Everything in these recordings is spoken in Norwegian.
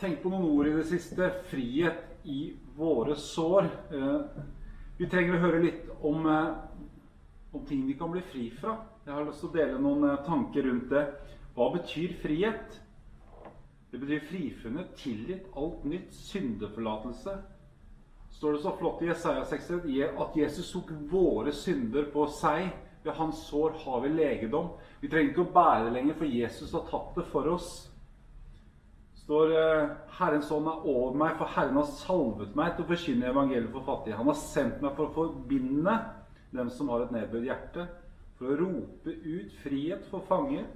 Tenkt på noen ord i det siste. Frihet i våre sår. Eh, Vi trenger å høre litt om, eh, om ting vi kan bli fri fra. Jeg har lyst til å dele noen eh, tanker rundt det. Hva betyr frihet? Det betyr frifunnet, tilgitt, alt nytt, syndeforlatelse. Står det så flott i Jesaja 61 at Jesus tok våre synder på seg. Ved hans sår har vi legedom. Vi trenger ikke å bære det lenger, for Jesus har tatt det for oss. Står eh, Herrens ånd er over meg, for Herren har salvet meg til å forkynne evangeliet for fattige. Han har sendt meg for å forbinde dem som har et nedbøyd hjerte, for å rope ut frihet for fanger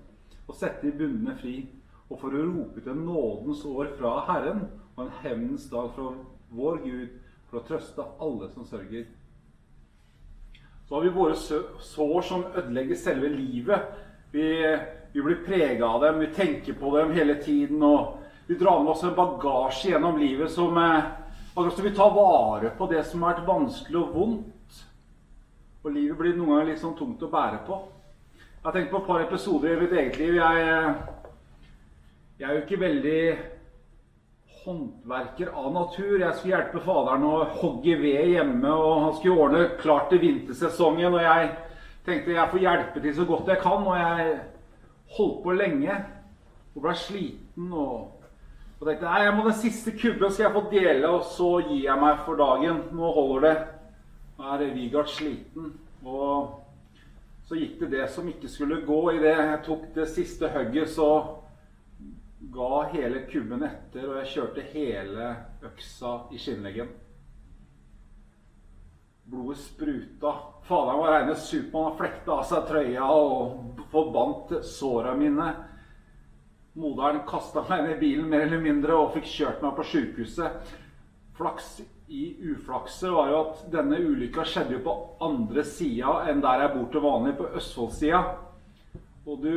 og sette de bundne fri, og for å rope ut en nådens år fra Herren og en hevnens dag fra vår Gud, for å trøste alle som sørger. Så har vi våre sår som ødelegger selve livet. Vi, vi blir prega av dem, vi tenker på dem hele tiden. og Vi drar med oss en bagasje gjennom livet som som vi tar vare på det som har vært vanskelig og vondt. Og livet blir noen ganger litt sånn tungt å bære på. Jeg har tenkt på et par episoder i mitt eget liv. Jeg, eh, jeg er jo ikke veldig håndverker av natur. Jeg skulle hjelpe faderen å hogge ved hjemme, og han skulle ordne klart til vintersesongen. Og jeg tenkte jeg får hjelpe til så godt jeg kan, og jeg holdt på lenge. Og ble sliten og, og tenkte nei, jeg må den siste kubben skal jeg få dele, og så gir jeg meg for dagen. Nå holder det. Nå er Vigard sliten. Og så gikk det det som ikke skulle gå. Idet jeg tok det siste hugget, så ga hele kubben etter, og jeg kjørte hele øksa i skinnleggen. Blodet spruta. Faderen var reine Supermann. Han flekta av seg trøya og forbandt såra mine. Moderen kasta meg ned bilen mer eller mindre og fikk kjørt meg på sjukehuset. Flaks i uflakset var jo at denne ulykka skjedde jo på andre sida enn der jeg bor til vanlig, på Østfoldsida. Og du,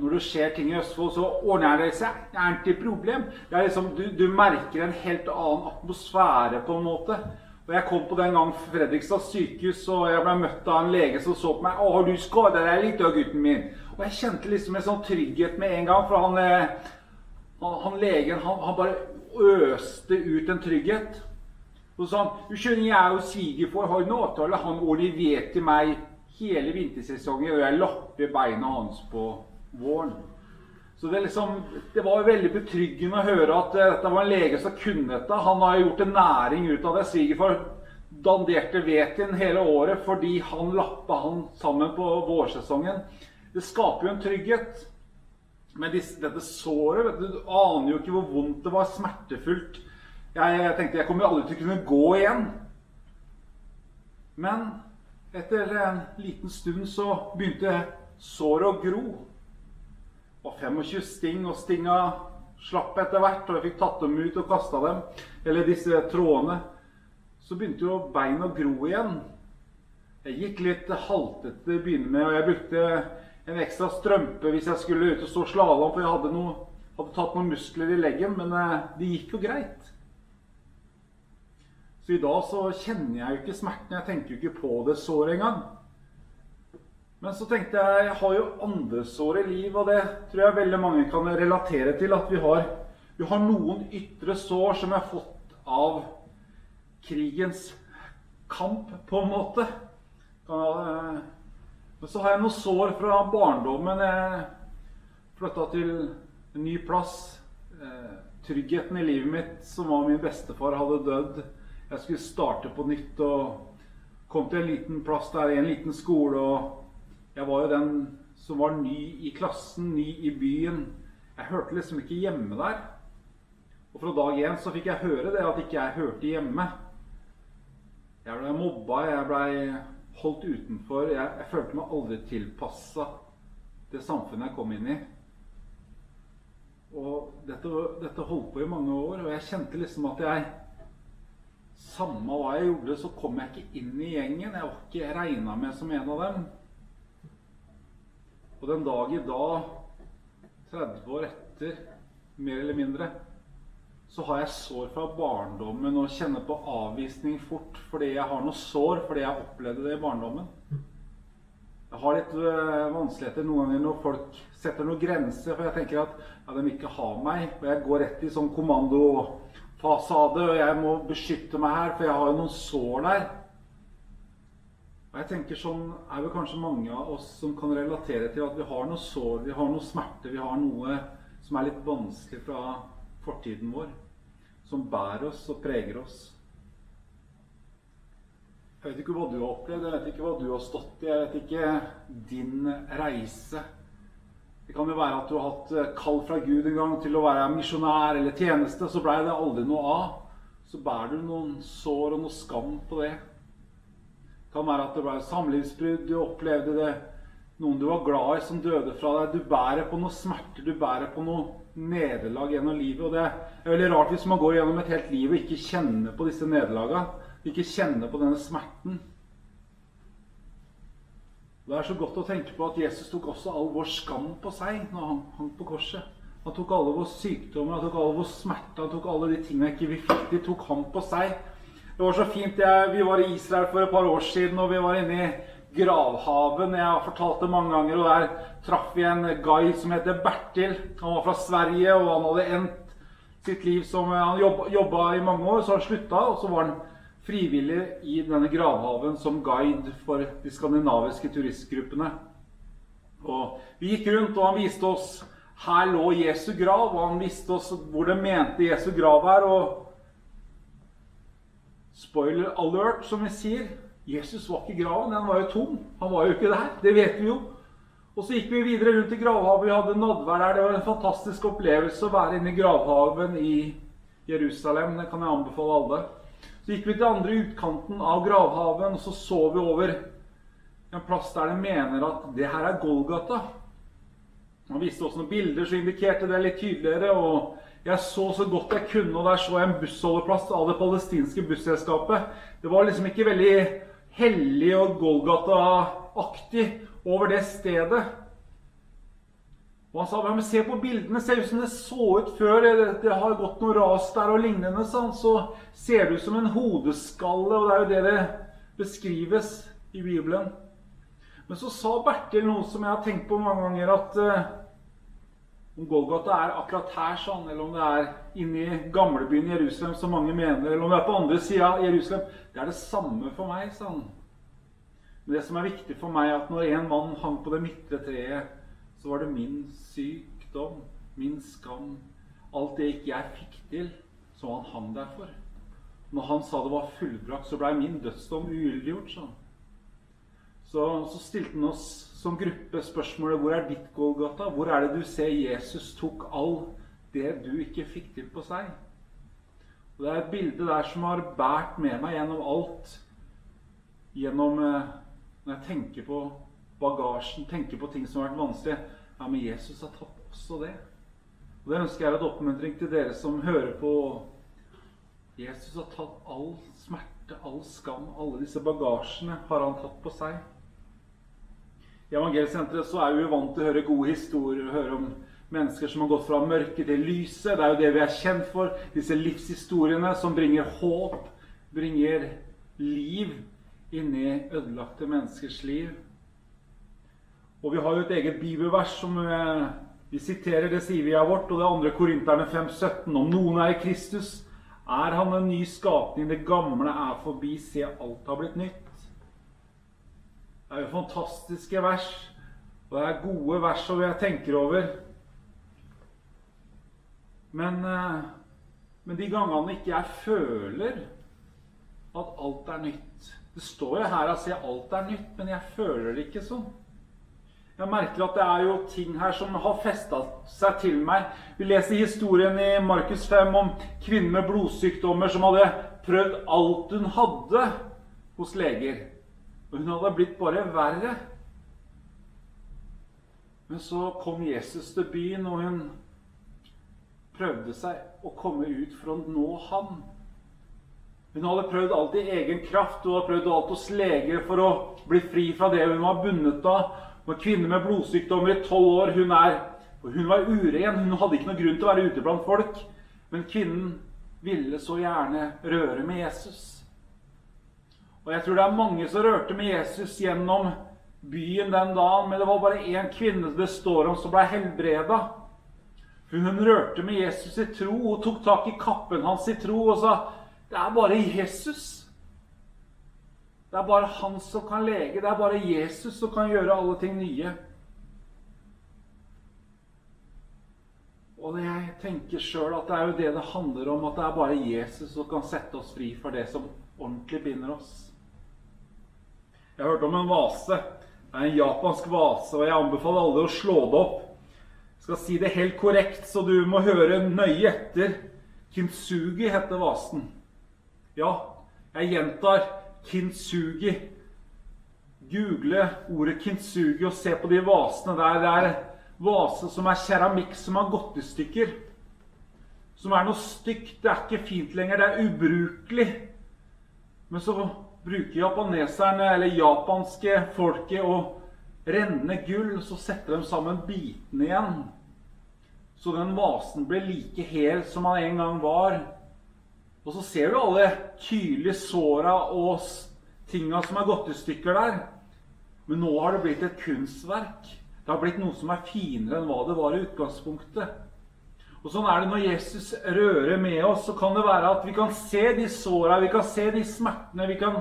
når du ser ting i Østfold, så ordner det seg. Det er ikke problem. Det er liksom, du, du merker en helt annen atmosfære, på en måte. Og Jeg kom på den gang Fredrikstad sykehus, og jeg ble møtt av en lege som så på meg. 'Å, har du skada deg litt, da, gutten min?' Og jeg kjente liksom en sånn trygghet med en gang, for han, eh, han, legen han, han bare øste ut en trygghet. Og så sa han 'Du skjønner, jeg er jo svigerfar, har en avtale. Han ordinerte til meg hele vintersesongen, og jeg lapper beina hans på våren'. Så det, liksom, det var veldig betryggende å høre at eh, dette var en lege som kunne dette. Han har gjort en næring ut av det. Svigerfar danderte veten hele året fordi han lappa han sammen på vårsesongen. Det skaper jo en trygghet. Men dette såret vet du, du aner jo ikke hvor vondt det var. Smertefullt. Jeg, jeg tenkte jeg kommer aldri til å kunne gå igjen. Men etter en liten stund så begynte såret å gro. Og 25 sting, og stinga slapp etter hvert, og jeg fikk tatt dem ut og kasta dem. Eller disse trådene. Så begynte jo bein å gro igjen. Jeg gikk litt haltete til å begynne med, og jeg brukte en ekstra strømpe hvis jeg skulle ut og stå slalåm, for jeg hadde, noe, hadde tatt noen muskler i leggen. Men eh, det gikk jo greit. Så i dag så kjenner jeg jo ikke smerten. Jeg tenker jo ikke på det såret engang. Men så tenkte jeg jeg har jo andre sår i liv, og det tror jeg veldig mange kan relatere til. At vi har, vi har noen ytre sår som jeg har fått av krigens kamp, på en måte. Kan- Men så har jeg noen sår fra barndommen. Jeg flytta til en ny plass. Eh, Tryggheten i livet mitt, som var min bestefar, hadde dødd. Jeg skulle starte på nytt og kom til en liten plass der, i en liten skole. og jeg var jo den som var ny i klassen, ny i byen. Jeg hørte liksom ikke hjemme der. Og fra dag én så fikk jeg høre det at ikke jeg hørte hjemme. Jeg blei mobba, jeg blei holdt utenfor. Jeg, jeg følte meg aldri tilpassa det samfunnet jeg kom inn i. Og dette, dette holdt på i mange år, og jeg kjente liksom at jeg samme hva jeg gjorde, så kom jeg ikke inn i gjengen. Jeg var ikke regna med som en av dem. Og den dag i dag, 30 år etter, mer eller mindre, så har jeg sår fra barndommen og kjenner på avvisning fort fordi jeg har noe sår fordi jeg opplevde det i barndommen. Jeg har litt øh, vanskeligheter noen ganger når folk setter noen grenser, for jeg tenker at ja, de vil ikke ha meg. Og jeg går rett i sånn kommandofasade, og jeg må beskytte meg her, for jeg har jo noen sår der. Og jeg tenker sånn er vel kanskje mange av oss som kan relatere til at vi har noe sår, vi har noe smerte, vi har noe som er litt vanskelig fra fortiden vår. Som bærer oss og preger oss. Jeg vet ikke hva du har opplevd, jeg vet ikke hva du har stått i, jeg vet ikke din reise. Det kan jo være at du har hatt eh, kall fra Gud en gang til å være misjonær eller tjeneste, så blei det aldri noe av. Så bærer du noen sår og noe skam på det. Det kan være at det ble samlivsbrudd, du opplevde det. Noen du var glad i, som døde fra deg. Du bærer på noe smerter, du bærer på noe nederlag gjennom livet. Og det er veldig rart hvis man går gjennom et helt liv og ikke kjenner på disse nederlagene ikke kjenner på denne smerten. Det er så godt å tenke på at Jesus tok også all vår skam på seg når han hang på korset. Han tok alle våre sykdommer, han tok alle vår smerte, han tok alle de tingene ikke vi fikk. De tok han på seg. Det var så fint. Jeg, vi var i Israel for et par år siden, og vi var inne i gravhaven. Jeg har fortalt det mange ganger, og der traff vi en guide som heter Bertil. Han var fra Sverige, og han hadde endt sitt liv som Han jobba, jobba i mange år, så han slutta, og så var han frivillig i denne gravhaven som guide for de skandinaviske turistgruppene. Og Vi gikk rundt, og han viste oss her lå Jesu grav, og han viste oss hvor det mente Jesu grav er. Og spoiler alert, som vi sier Jesus var ikke i graven, den var jo tom. Han var jo ikke der. Det vet vi jo. Og så gikk vi videre rundt i gravhaven. Vi hadde nadvær der. Det var en fantastisk opplevelse å være inne i gravhaven i Jerusalem. Det kan jeg anbefale alle. Så gikk vi til andre utkanten av gravhaven, og så så vi over en plass der de mener at det her er Golgata. Han viste oss noen bilder som indikerte det litt tydeligere. og Jeg så så godt jeg kunne, og der så jeg en bussholdeplass av det palestinske busselskapet. Det var liksom ikke veldig hellig og Golgata-aktig over det stedet. Og han sa men se på bildene, ser ut som det så ut før det har gått noe ras der og lignende. Så ser det ut som en hodeskalle, og det er jo det det beskrives i Bibelen. Men så sa Bertil noe som jeg har tenkt på mange ganger, at uh, om Golgata er akkurat her, sånn, eller om det er inne i gamlebyen Jerusalem, som mange mener, eller om det er på andre sida av Jerusalem, det er det samme for meg. sånn. Men det som er viktig for meg, er at når en mann hang på det midtre treet så var det min sykdom, min skam, alt det ikke jeg fikk til, som han hang der for. Når han sa det var fullbrakt, så blei min dødsdom ugyldiggjort. Så. Så, så stilte han oss som gruppe spørsmålet hvor er ditt Golgata? Hvor er det du ser Jesus tok all det du ikke fikk til på seg? Og Det er et bilde der som har båret med meg gjennom alt. Gjennom eh, Når jeg tenker på bagasjen, tenker på ting som har vært vanskelig. Ja, men Jesus har tatt også det. Og Det ønsker jeg er et oppmuntring til dere som hører på. Jesus har tatt all smerte, all skam, alle disse bagasjene har han tatt på seg. I Evangelsenteret så er vi vant til å høre gode historier, høre om mennesker som har gått fra mørke til lyset. Det er jo det vi er kjent for. Disse livshistoriene som bringer håp, bringer liv inni ødelagte menneskers liv. Og vi har jo et eget bibelvers som eh, vi siterer. Det sier vi er vårt. Og det andre Korinterne 5,17. Om noen er i Kristus, er han en ny skapning. Det gamle er forbi. Se, alt har blitt nytt. Det er jo fantastiske vers. Og det er gode vers som jeg tenker over. Men, eh, men de gangene ikke jeg føler at alt er nytt Det står jo her at alt er nytt, men jeg føler det ikke sånn. Jeg merker at det er jo ting her som har festa seg til meg. Vi leser historien i Markus 5 om kvinnen med blodsykdommer som hadde prøvd alt hun hadde hos leger. Og hun hadde blitt bare verre. Men så kom Jesus til byen, og hun prøvde seg å komme ut for å nå ham. Hun hadde prøvd alt i egen kraft. Hun hadde prøvd alt hos lege for å bli fri fra det hun var bundet av. Hun var kvinne med blodsykdommer i tolv år. Hun, er, hun var uren. Hun hadde ikke noen grunn til å være ute blant folk. Men kvinnen ville så gjerne røre med Jesus. Og jeg tror det er mange som rørte med Jesus gjennom byen den dagen, men det var bare én kvinne det står om som ble helbreda. Hun rørte med Jesus i tro og tok tak i kappen hans i tro og sa det er bare Jesus. Det er bare han som kan lege. Det er bare Jesus som kan gjøre alle ting nye. Og jeg tenker sjøl at det er jo det det handler om, at det er bare Jesus som kan sette oss fri for det som ordentlig binder oss. Jeg har hørt om en vase. Det er en japansk vase, og jeg anbefaler alle å slå det opp. Jeg skal si det helt korrekt, så du må høre nøye etter. Kintsugi heter vasen. Ja, jeg gjentar kintsugi. Google ordet kintsugi og se på de vasene der. Det er vase som er keramikk som har gått i stykker. Som er noe stygt. Det er ikke fint lenger. Det er ubrukelig. Men så bruker japaneserne, eller japanske folket, å renne gull, så setter de sammen bitene igjen. Så den vasen blir like hel som han en gang var. Og så ser du alle tydelige såra og tinga som er gått i stykker der. Men nå har det blitt et kunstverk. Det har blitt noe som er finere enn hva det var i utgangspunktet. Og Sånn er det når Jesus rører med oss. Så kan det være at vi kan se de såra, vi kan se de smertene, vi kan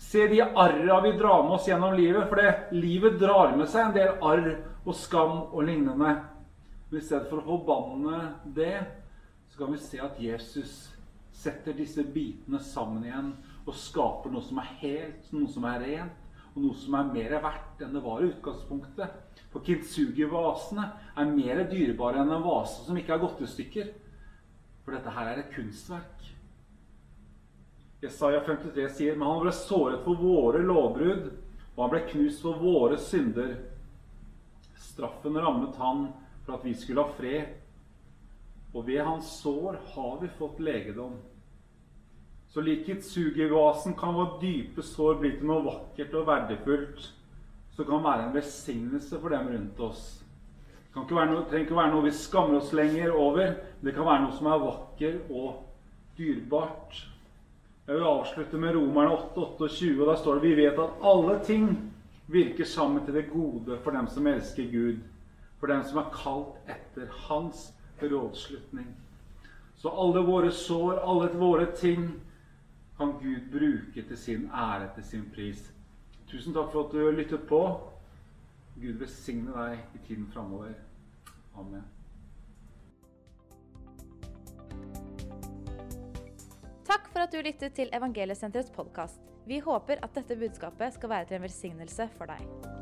se de arra vi drar med oss gjennom livet. For det, livet drar med seg en del arr og skam og lignende. Men i stedet for å forbanne det, så kan vi se at Jesus setter disse bitene sammen igjen og skaper noe som er helt, noe som er rent, og noe som er mer verdt enn det var i utgangspunktet. For kintsugi-vasene er mer dyrebare enn en vase som ikke har gått i stykker. For dette her er et kunstverk. Jesaja 53 sier men han ble såret for våre lovbrudd, og han ble knust for våre synder. Straffen rammet han for at vi skulle ha fred, og ved hans sår har vi fått legedom. Så lik kitsugi-vasen kan vår dype sår bli til noe vakkert og verdifullt som kan være en velsignelse for dem rundt oss. Det kan ikke noe, trenger ikke være noe vi skammer oss lenger over. Det kan være noe som er vakker og dyrebart. Jeg vil avslutte med Romerne 8,28. og Der står det vi vet at alle ting virker sammen til det gode for dem som elsker Gud. For dem som er kalt etter Hans rådslutning. Så alle våre sår, alle våre ting, kan Gud bruke til sin ære, til sin pris. Tusen takk for at du lyttet på. Gud velsigne deg i tiden framover. Amen. Takk for at du lyttet til Evangeliesenterets podkast. Vi håper at dette budskapet skal være til en velsignelse for deg.